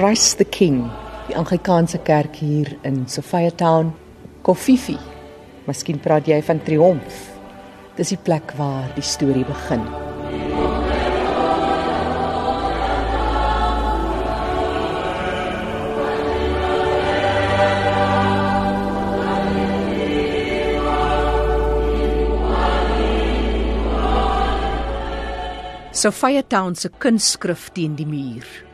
Christ the King, die Anglikaanse kerk hier in Sophia Town, Kofifi. Miskien praat jy van triomf. Dis die plek waar die storie begin. Sophia Town se kunstskrif teen die muur.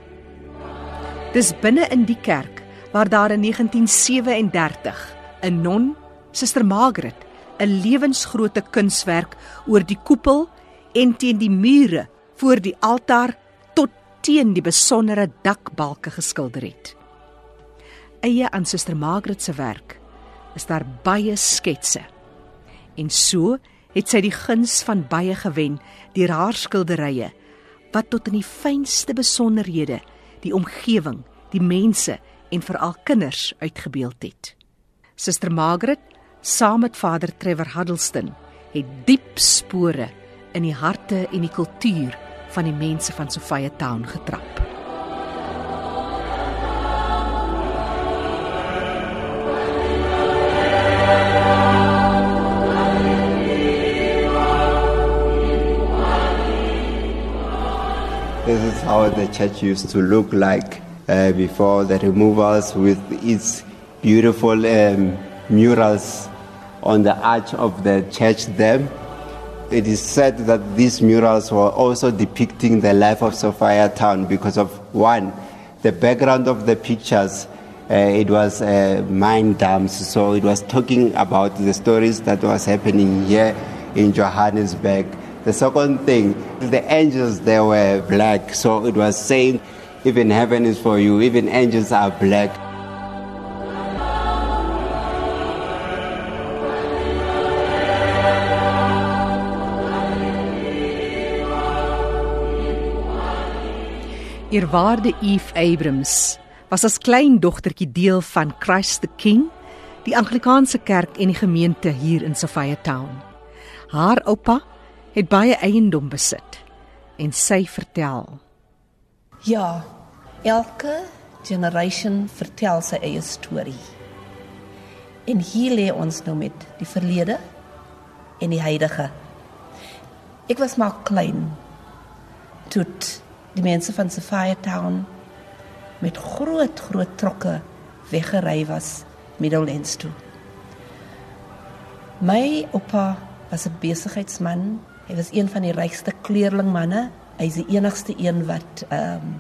Dis binne in die kerk waar daar in 1937 'n non, Suster Margaret, 'n lewensgrootte kunswerk oor die koepel en teen die mure voor die altaar tot teen die besondere dakbalke geskilder het. Eie aan Suster Margaret se werk is daar baie sketse. En so het sy die guns van baie gewen deur haar skilderye wat tot in die fynste besonderhede die omgewing, die mense en veral kinders uitgebeeld het. Suster Margaret, saam met Vader Trevor Huddleston, het diep spore in die harte en die kultuur van die mense van Sophia Town getrap. This is how the church used to look like uh, before the removals with its beautiful um, murals on the arch of the church there. It is said that these murals were also depicting the life of Sophia town because of one, the background of the pictures. Uh, it was uh, mine dams, so it was talking about the stories that was happening here in Johannesburg. The second thing, the angels they were black, so it was saying, even heaven is for you, even angels are black. Eerwaarde Eve Abrams was as klein dogtertjie deel van Christ the King, die Anglikaanse kerk en die gemeente hier in Sophia Town. Haar oupa het baie eiendom besit en sy vertel. Ja, elke generation vertel sy eie storie. En hier lê ons nou met die verlede en die huidige. Ek was maar klein toe die mense van Sophia Town met groot groot trokke weggery was Middellands toe. My oupa was 'n besigheidsman. Hy was een van die rykste kleerlingmanne. Hy is die enigste een wat ehm um,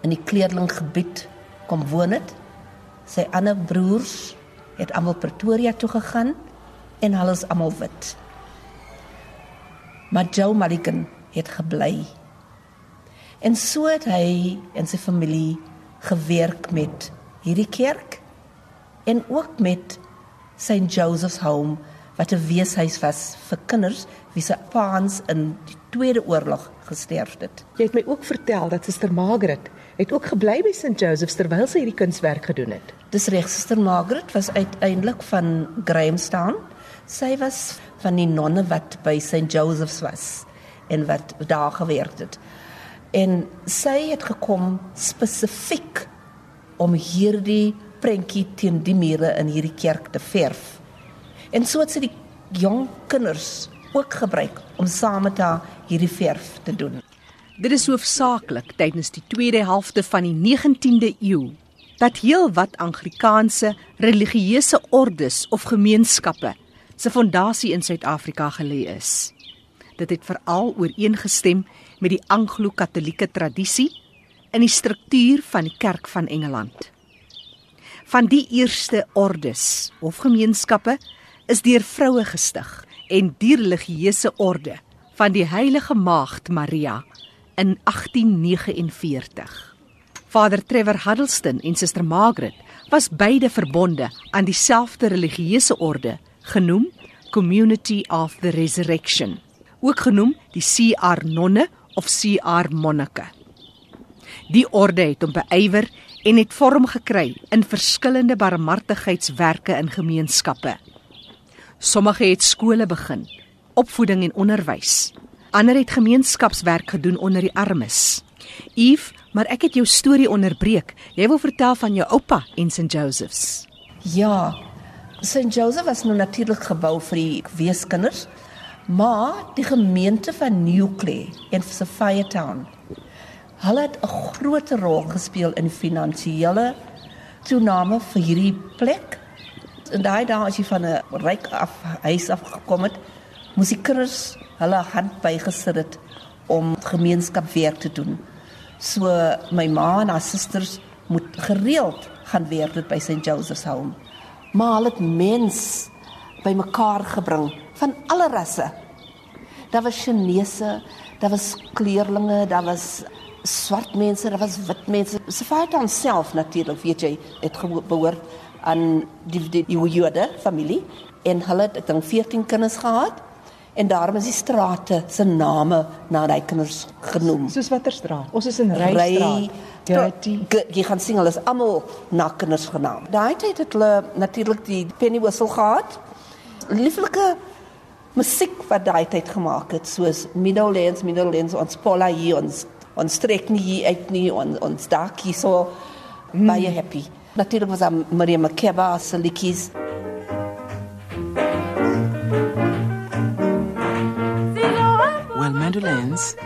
in die kleerlinggebied kom woon het. Sy ander broers het almal Pretoria toe gegaan en hulle is almal wit. Maar Joe Mulligan het gebly. En so het hy en sy familie gewerk met hierdie kerk en ook met St Joseph's Home wat 'n weeshuis was vir kinders wie se paans in die Tweede Oorlog gesterf het. Jy het my ook vertel dat Suster Margaret het ook gebly by St Joseph's terwyl sy hierdie kunswerk gedoen het. Dis reg, Suster Margaret was uiteindelik van Grahamstown. Sy was van die nonne wat by St Joseph's was en wat daar gewerk het. En sy het gekom spesifiek om hierdie prentjie teen die mure in hierdie kerk te verf. En so het sy die jong kinders ook gebruik om saam met haar hierdie verf te doen. Dit is hoofsaaklik tydens die tweede helfte van die 19de eeu dat heelwat Anglikaanse religieuse ordes of gemeenskappe se fondasie in Suid-Afrika gelê is. Dit het veral ooreengestem met die Anglo-Katolieke tradisie in die struktuur van die Kerk van Engeland. Van die eerste ordes of gemeenskappe is deur vroue gestig en die religieuse orde van die Heilige Maagd Maria in 1849. Vader Trevor Huddleston en Suster Margaret was beide verbonde aan dieselfde religieuse orde genoem Community of the Resurrection, ook genoem die CR nonne of CR monnike. Die orde het hom beywer en het vorm gekry in verskillende barmhartigheidswerke in gemeenskappe. Sommige het skole begin, opvoeding en onderwys. Ander het gemeenskapswerk gedoen onder die armes, Eve, maar ek het jou storie onderbreek. Jy wil vertel van jou oupa en St Joseph's. Ja. St Joseph was nou natuurlik gebou vir die weeskinders, maar die gemeente van Newclay en Sophia Town hulle het 'n groot rol gespeel in finansiële toename vir hierdie plek. En daai dae as jy van 'n ryk af huis af gekom het, moes die kinders hulle hand bygesit het om gemeenskapwerk te doen. So my ma en haar susters moet gereeld gaan werk dit by St Joseph's Home. Maar hulle het mens bymekaar gebring van alle rasse. Daar was Chinese, daar was kleurlinge, daar was swart mense, daar was wit mense. Sefaitan self natuurlik, weet jy, het behoort aan die die, die Jode familie en hulle het dan 14 kinders gehad en daarom is die strate se name na daai kinders genoem. Soos watter straat? Ons is in Rystraat. Dirty. Jy gaan sien hulle is almal na kinders genaam. Daai tyd het hulle natuurlik die penny whistle gehad. Lieflike musiek wat daai tyd gemaak het soos Middlelands, Middlelands ons Paula hier ons ons trek nie hier uit nie ons ons dak hier so mm. baie happy. Natuurlik was Maria Makeba se liedjies. Well, Meadowlands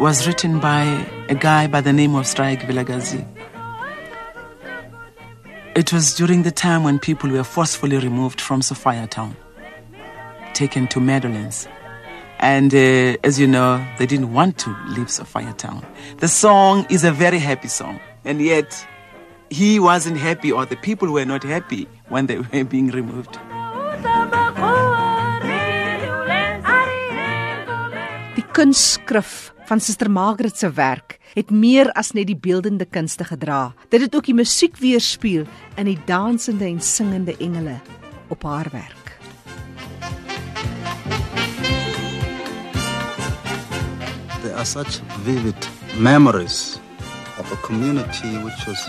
was written by a guy by the name of Straik Vilagazi. It was during the time when people were forcefully removed from Sophia town, taken to Meadowlands. And uh, as you know, they didn't want to leave Sophia town. The song is a very happy song, and yet he wasn't happy, or the people were not happy when they were being removed. Die kunstskrif van Suster Margaret se werk het meer as net die beeldende kunste gedra. Dit het ook die musiek weerspieël in die dansende en singende engele op haar werk. There are such vivid memories of a community which was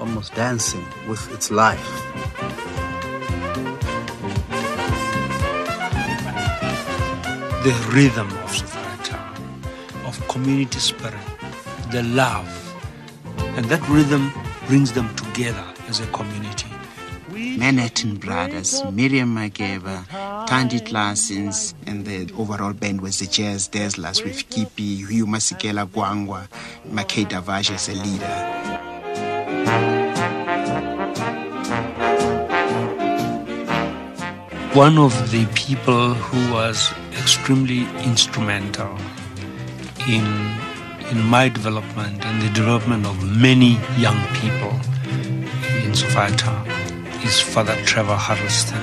almost dancing with its life. The rhythm of Sophia of community spirit, the love, and that rhythm brings them together as a community. Manhattan Brothers, Miriam Makeba, Tandy Classens, and the overall band was the Jazz Dazzlers with Kipi, Hugh Masikela Gwangwa, Makeda Davash as a leader. One of the people who was extremely instrumental in in my development and the development of many young people in Town is Father Trevor Huddleston.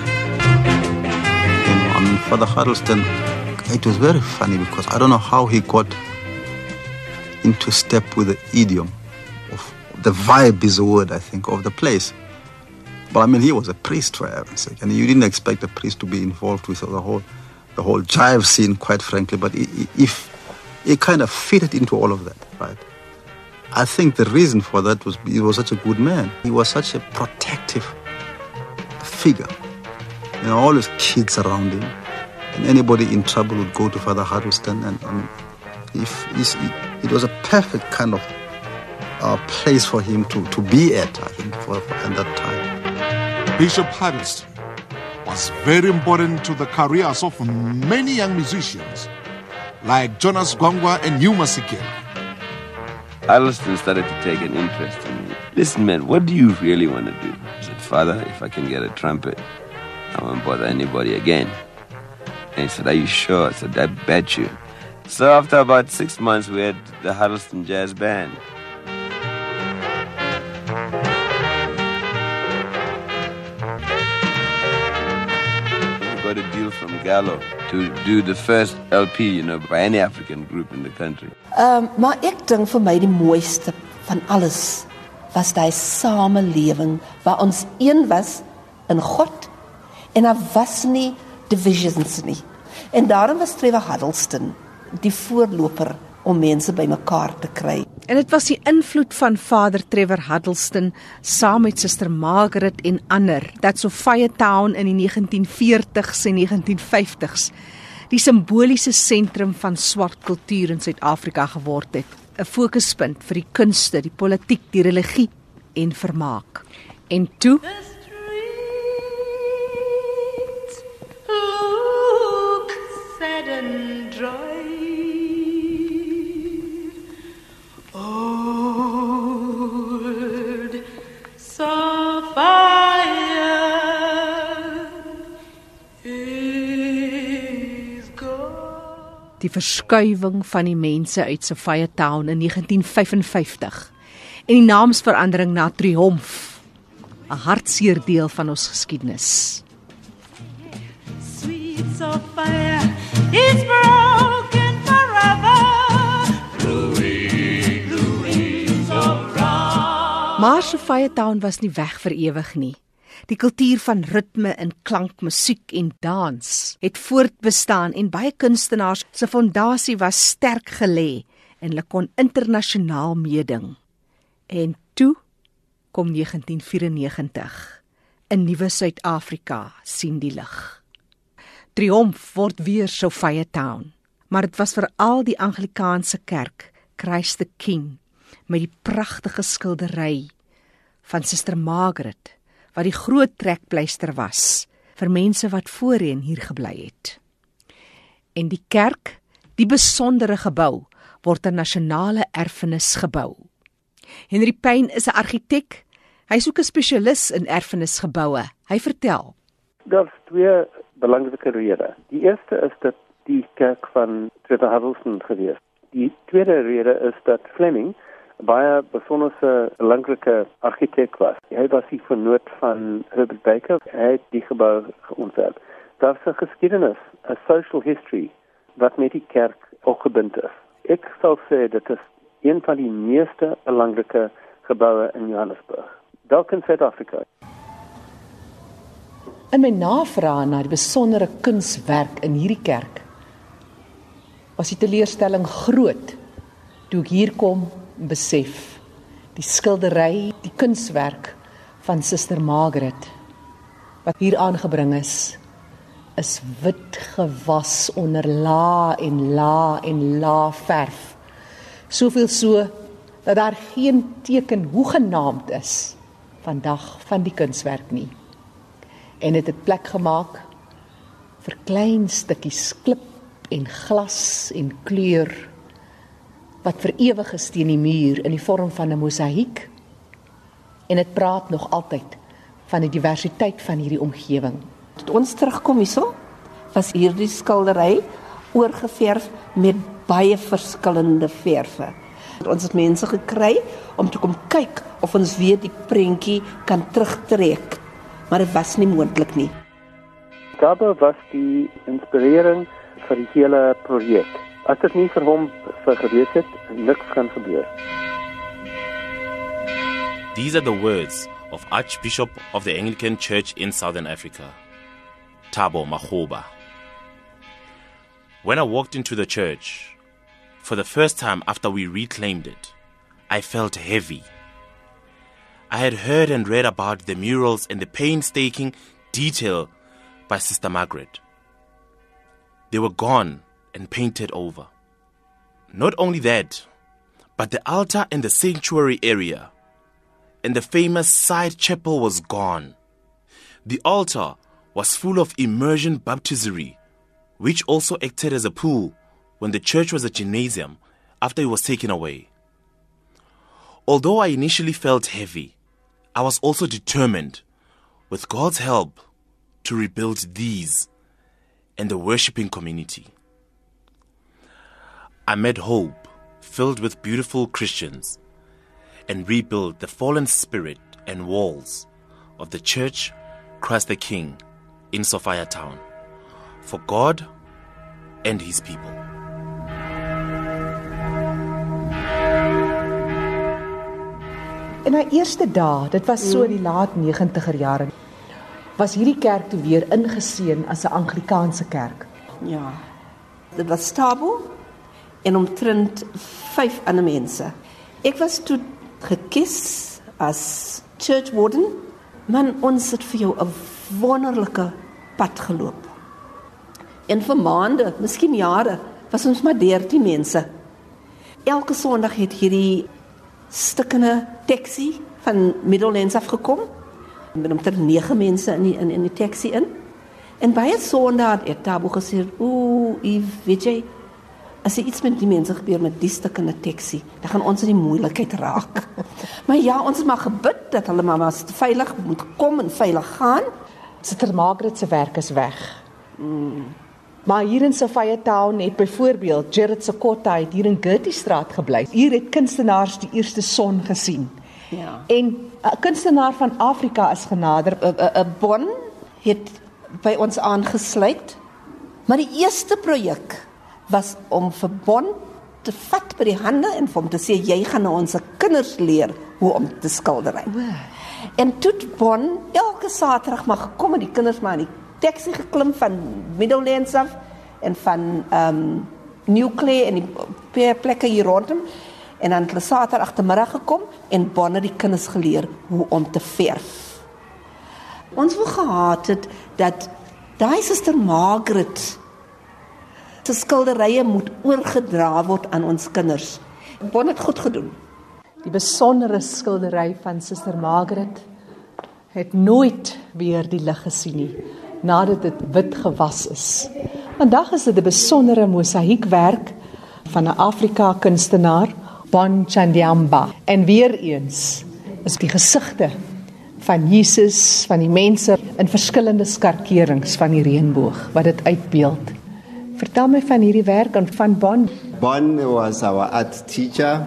I mean, Father Huddleston, it was very funny because I don't know how he got into step with the idiom of the vibe is a word, I think, of the place. But I mean, he was a priest for heaven's sake, and you didn't expect a priest to be involved with the whole, the whole jive scene, quite frankly. But if he kind of fitted into all of that, right? I think the reason for that was he was such a good man. He was such a protective figure. You know, all his kids around him, and anybody in trouble would go to Father Huddleston, and, and if it was a perfect kind of uh, place for him to, to be at, I think, for, for at that time. Bishop Huddleston was very important to the careers of many young musicians like Jonas Gwangwa and Yuma Sikela. Huddleston started to take an interest in me. Listen, man, what do you really want to do? I said, Father, if I can get a trumpet, I won't bother anybody again. And he said, Are you sure? I said, I bet you. So after about six months, we had the Huddleston Jazz Band. Got a deal from Gallo to do the first LP, you know, by any African group in the country. Ehm, um, maar ek dink vir my die mooiste van alles was daai samelewing waar ons een was in God en daar was nie divisions nie. En daarom was Trevor Huddleston die voorloper om mense bymekaar te kry. En dit was die invloed van Vader Trevor Huddleston saam met Suster Margaret en ander dat Sophia Town in die 1940s en 1950s die simboliese sentrum van swart kultuur in Suid-Afrika geword het, 'n fokuspunt vir die kunste, die politiek, die religie en vermaak. En toe Look sad and dry. Die verskuiwing van die mense uit Sophia Town in 1955 en die naamsverandering na Triomf, 'n hartseer deel van ons geskiedenis. Sweet sapphire is broken forever. Maar Sophia Town was nie weg vir ewig nie. Die kultuur van ritme en klank, musiek en dans het voortbestaan en baie kunstenaars se fondasie was sterk gelê en hulle kon internasionaal meeding. En toe kom 1994. 'n Nuwe Suid-Afrika sien die lig. Triomf word weer Sophia Town, maar dit was veral die Anglikaanse kerk, Christ the King, met die pragtige skildery van Suster Margaret wat die groot trekpleister was vir mense wat voorheen hier gebly het. En die kerk, die besondere gebou, word 'n nasionale erfenisgebou. Henry Payne is 'n argitek. Hy soek 'n spesialis in erfenisgeboue. Hy vertel: Daar's twee belangrike redes. Die eerste is dat die kerk van Trevor Huddleston gewees. Die tweede rede is dat Fleming baie besondere belangrike argitek was. Hy was die vernoot van Herbert Baker. Hy het die gebou ontwerp. Daar's 'n geskiedenis, 'n social history wat met die kerk opgebind is. Ek sou sê dit is een van die meeste belangrike geboue in Johannesburg. Dalk in Suid-Afrika. In my navraag na die besondere kunswerk in hierdie kerk was die teleurstelling groot toe ek hier kom en besef die skildery, die kunswerk van Suster Margaret wat hier aangebring is is wit gewas onder la en la en la verf. Soveel so dat daar geen teken hoegenaamd is vandag van die kunswerk nie en dit het, het plek gemaak vir klein stukkies klip en glas en kleur wat vir ewig is teen die muur in die vorm van 'n mosaïek en dit praat nog altyd van die diversiteit van hierdie omgewing. Toe ons terugkom hierso, was hierdie skildery oorgeverf met baie verskillende verwe. Ons het mense gekry om te kom kyk of ons weer die prentjie kan terugtrek, maar dit was nie moontlik nie. Gabo was die inspirering vir die hele projek. As dit nie vir hom het, niks kan gebeur. These are the words of Archbishop of the Anglican Church in Southern Africa, Tabo Mahoba. When I walked into the church, for the first time after we reclaimed it, I felt heavy. I had heard and read about the murals and the painstaking detail by Sister Margaret. They were gone and painted over. Not only that, but the altar in the sanctuary area and the famous side chapel was gone. The altar was full of immersion baptistry, which also acted as a pool when the church was a gymnasium after it was taken away. Although I initially felt heavy, I was also determined, with God's help, to rebuild these and the worshipping community. I met hope filled with beautiful Christians and rebuild the fallen spirit and walls of the church Christ the King in Sophia Town for God and his people. In haar eerste dae, dit was so in die laat 90er jare, was hierdie kerk toe weer ingeseën as 'n Anglikaanse kerk. Ja. Dit was Tabo en omtrent 5 ander mense. Ek was toe gekies as church warden. Man, ons het vir jou 'n wonderlike pad geloop. En vir maande, miskien jare, was ons maar 13 mense. Elke Sondag het hierdie stikkende taxi van Middellands af gekom. Met omtrent 9 mense in die, in in die taxi in. En baie Sondae het Tabo gesê, "Ooh, Eve, weet jy, as er iets met die mense gebeur met die stikkende taxi, dan gaan ons in die moeilikheid raak." maar ja, ons het maar gebid dat hulle maar maar veilig moet kom en veilig gaan. Sister Margaret se werk is weg. Mm. Maar hier in Sophia Town het byvoorbeeld Jared Sekotta het hier in Gertie straat gebly. Hier het kunstenaars die eerste son gesien. Ja. En 'n kunstenaar van Afrika is genader. 'n 'n 'n Bon het by ons aangesluit. Maar die eerste projek was om vir Bon te vat by die hande en vir hom te sê jy gaan nou ons kinders leer hoe om te skildery. En toe Bon elke Saterdag maar gekom en die kinders maar in die taxi geklim van Middellands af en van ehm um, Newclay en die paar plekke hier rondom en dan het hulle Saterdag agtermiddag gekom en Bon het die kinders geleer hoe om te verf. Ons wou gehad het dat daai suster Margaret se skilderye moet oorgedra word aan ons kinders. Bon het goed gedoen. Die besondere skildery van Suster Margaret het nooit weer die lig gesien nie nadat dit wit gewas is. Vandag is dit 'n besondere mosaïekwerk van 'n Afrika kunstenaar, Bon Chandiamba. En weer eens is die gesigte van Jesus, van die mense in verskillende skarkerings van die reënboog wat dit uitbeeld. Vertel my van hierdie werk en van Bon. Bon was our art teacher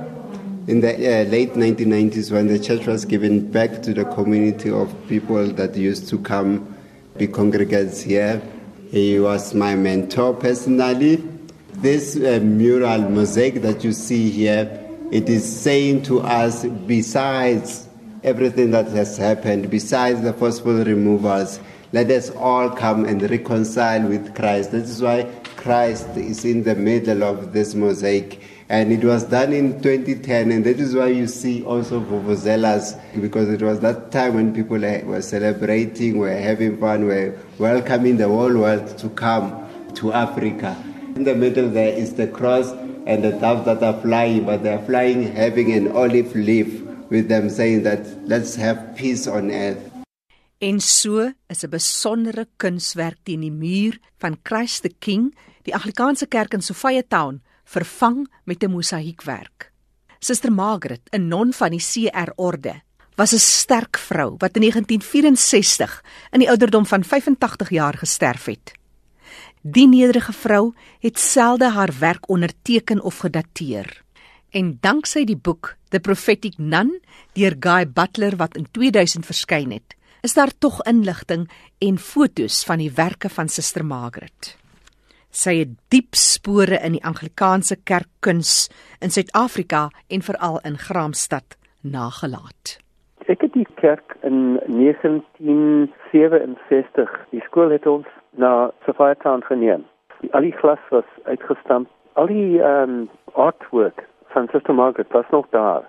in the uh, late 1990s when the church was given back to the community of people that used to come be congregates here. He was my mentor personally. This uh, mural mosaic that you see here, it is saying to us, besides everything that has happened, besides the forceful removals, let us all come and reconcile with Christ. That is why Christ is in the middle of this mosaic. And it was done in 2010, and that is why you see also Vuvuzelas, because it was that time when people were celebrating, were having fun, were welcoming the whole world to come to Africa. In the middle there is the cross and the doves that are flying, but they are flying having an olive leaf with them saying that let's have peace on earth. En so is 'n besondere kunswerk teen die muur van Christ the King, die Anglikaanse kerk in Sophia Town, vervang met 'n mosaïekwerk. Suster Margaret, 'n non van die CR Orde, was 'n sterk vrou wat in 1964 in die ouderdom van 85 jaar gesterf het. Die nederige vrou het selde haar werk onderteken of gedateer. En danksy die boek The Prophetic Nun deur Guy Butler wat in 2000 verskyn het, is daar tog inligting en fotos van die werke van Suster Margaret. Sy het diep spore in die Anglikaanse kerkkuns in Suid-Afrika en veral in Graamsstad nagelaat. Ek het die kerk in 1967, die skool het ons na Sophia Town geneem. Al die glas was uitgestamp. Al die um, artwork van Sister Margaret was nog daar.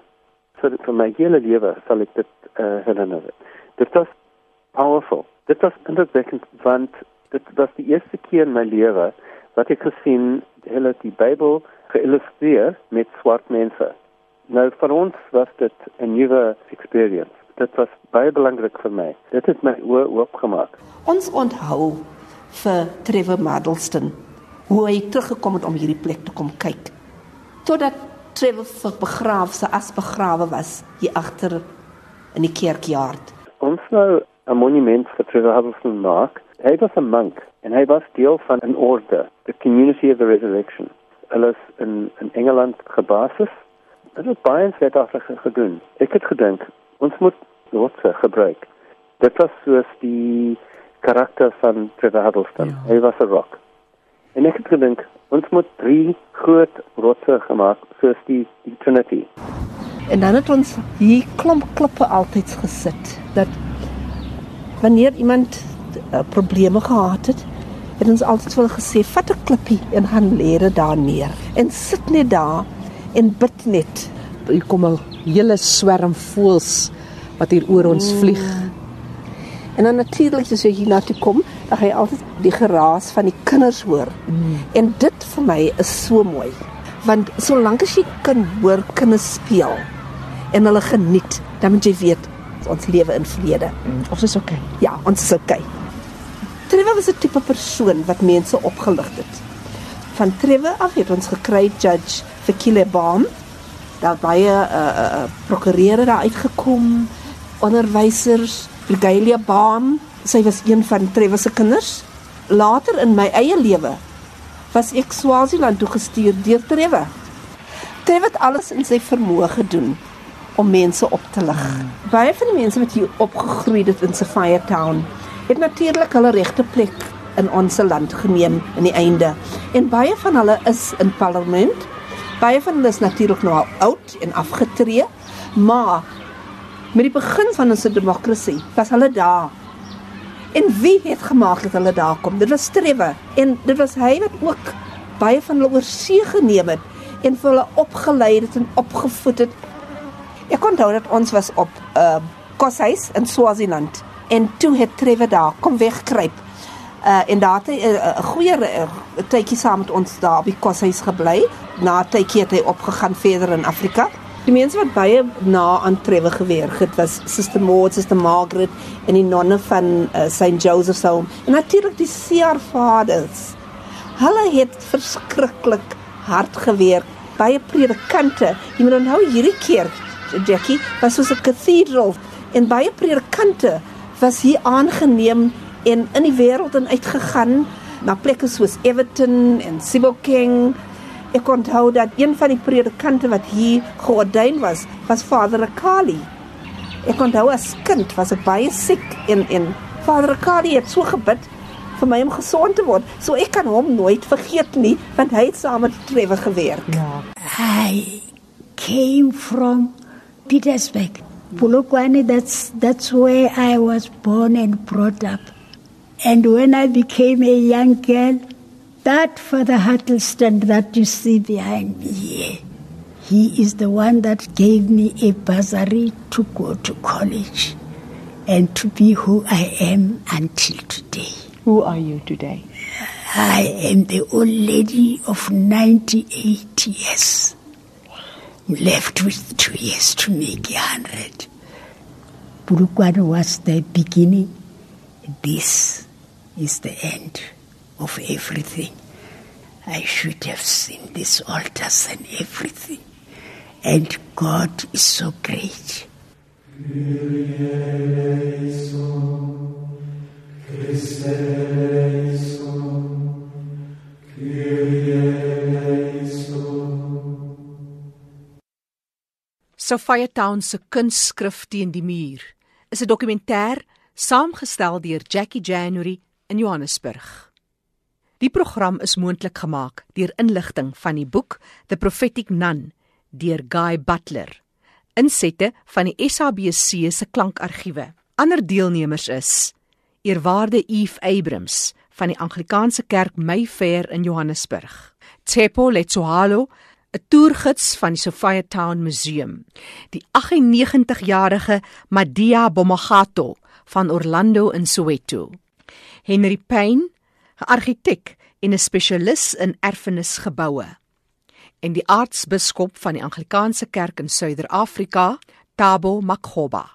So vir my hele lewe sal ek dit uh, herinner. Dit was powerful. Dit was indrukwekkend want dit was die eerste keer in my lewe wat ek gesien hulle die Bybel geïllustreer met swart mense. Nou vir ons was dit 'n nuwe experience. Dit was baie belangrik vir my. Dit het my oë oopgemaak. Ons onthou vir Trevor Madelston hoe hy teruggekom het om hierdie plek te kom kyk. Totdat Trevor vir begraaf sy as begrawe was hier agter in die kerkjaard. Ons nou 'n monument vir Trevor Huddleston maak. Hy was 'n monk en hy was deel van 'n orde, the Community of the Resurrection. Hulle is in in Engeland gebasis. Dit het baie in Suid-Afrika gedoen. Ek het gedink ons moet rotse gebruik. Dit was soos die karakter van Trevor Huddleston. Ja. Hy was 'n rock. En ek het gedink ons moet drie groot rotse gemaak soos die die Trinity. En dan het ons hier klomp klippe altyd gesit dat wanneer iemand uh, probleme gehad het, het ons altyd hulle gesê, "Vat 'n klippie en gaan lê dit daar neer en sit net daar en bid net." Hier kom 'n hele swerm voëls wat hier oor ons vlieg. En dan natuurlik as jy hier na toe kom, dan gaan jy altyd die geraas van die kinders hoor. Mm. En dit vir my is so mooi. Want solank as jy kan hoor kinders speel en hulle geniet, dan moet jy weet ons lewe in vrede. Mm. Ons is okay. Ja, ons is okay. Trevor was 'n tipe persoon wat mense opgelig het. Van Trevor af het ons gekry judge vir Kilebaum. Daar baie uh uh prokureurs daar uitgekom, onderwysers, Brigalia Baum, sy was een van Trevor se kinders. Later in my eie lewe was ek Swaziland toe gestuur deur Trevor. Trevor het alles in sy vermoë gedoen om mense op te lig. Hmm. Baie van die mense wat hier opgegroei het in Sapphire Town, het natuurlik hulle regte plek in ons land geneem in die einde. En baie van hulle is in parlement. Baie van hulle is natuurlik nou al oud en afgetree, maar met die begin van ons demokrasie was hulle daar. En wie het gemaak dat hulle daar kom? Dit was Strewe en dit was hy wat ook baie van hulle oor see geneem het en vir hulle opgelei het en opgevoed het. Ek onthou dat ons was op 'n uh, koshuis in Swaziland en toe het Trewe daar kom wegkruip. Uh en daar het hy 'n uh, goeie uh, tydjie saam met ons daar by koshuis gebly. Na tydjie het hy opgegaan verder in Afrika. Die mense wat baie na aan Trewe gewerk het was Suster Maud, Suster Margaret en die nonne van uh, St Joseph's Home en natuurlik die CR Vaders. Hulle het verskriklik hard gewerk. Baie predikante. Jy moet onthou hierdie kerk, Jackie, was soos 'n cathedral en baie predikante was hier aangeneem en in die wêreld en uitgegaan na plekke soos Everton en Sibokeng. Ek onthou dat een van die predikante wat hier geordyn was, was Vader Akali. Ek onthou as kind was ek baie siek en en Vader Akali het so gebid vir my om gesond te word. So ek kan hom nooit vergeet nie, want hy het saam met Trevor gewerk. Ja. I came from Petersburg. Polokwane, that's, that's where I was born and brought up. And when I became a young girl, that Father Huddleston that you see behind me here, he is the one that gave me a bursary to go to college and to be who I am until today. Who are you today? I am the old lady of 98 years. Left with two years to make a hundred. Bulukwan was the beginning. This is the end of everything. I should have seen these altars and everything. And God is so great. Sophia Town se kunstskrif teen die muur is 'n dokumentêr saamgestel deur Jackie January in Johannesburg. Die program is moontlik gemaak deur inligting van die boek The Prophetic Nun deur Guy Butler. Insette van die SABC se klankargiewe. Ander deelnemers is Eerwaarde Eve Abrams van die Anglikaanse Kerk Mayfair in Johannesburg. Tsepo Letsohalo 'n toergids van die Sophia Town Museum. Die 98-jarige Madia Bomagato van Orlando in Soweto. Henry Payne, 'n argitek en 'n spesialis in erfenisgeboue. En die aartsbiskop van die Anglikaanse Kerk in Suider-Afrika, Tabo Makgoba.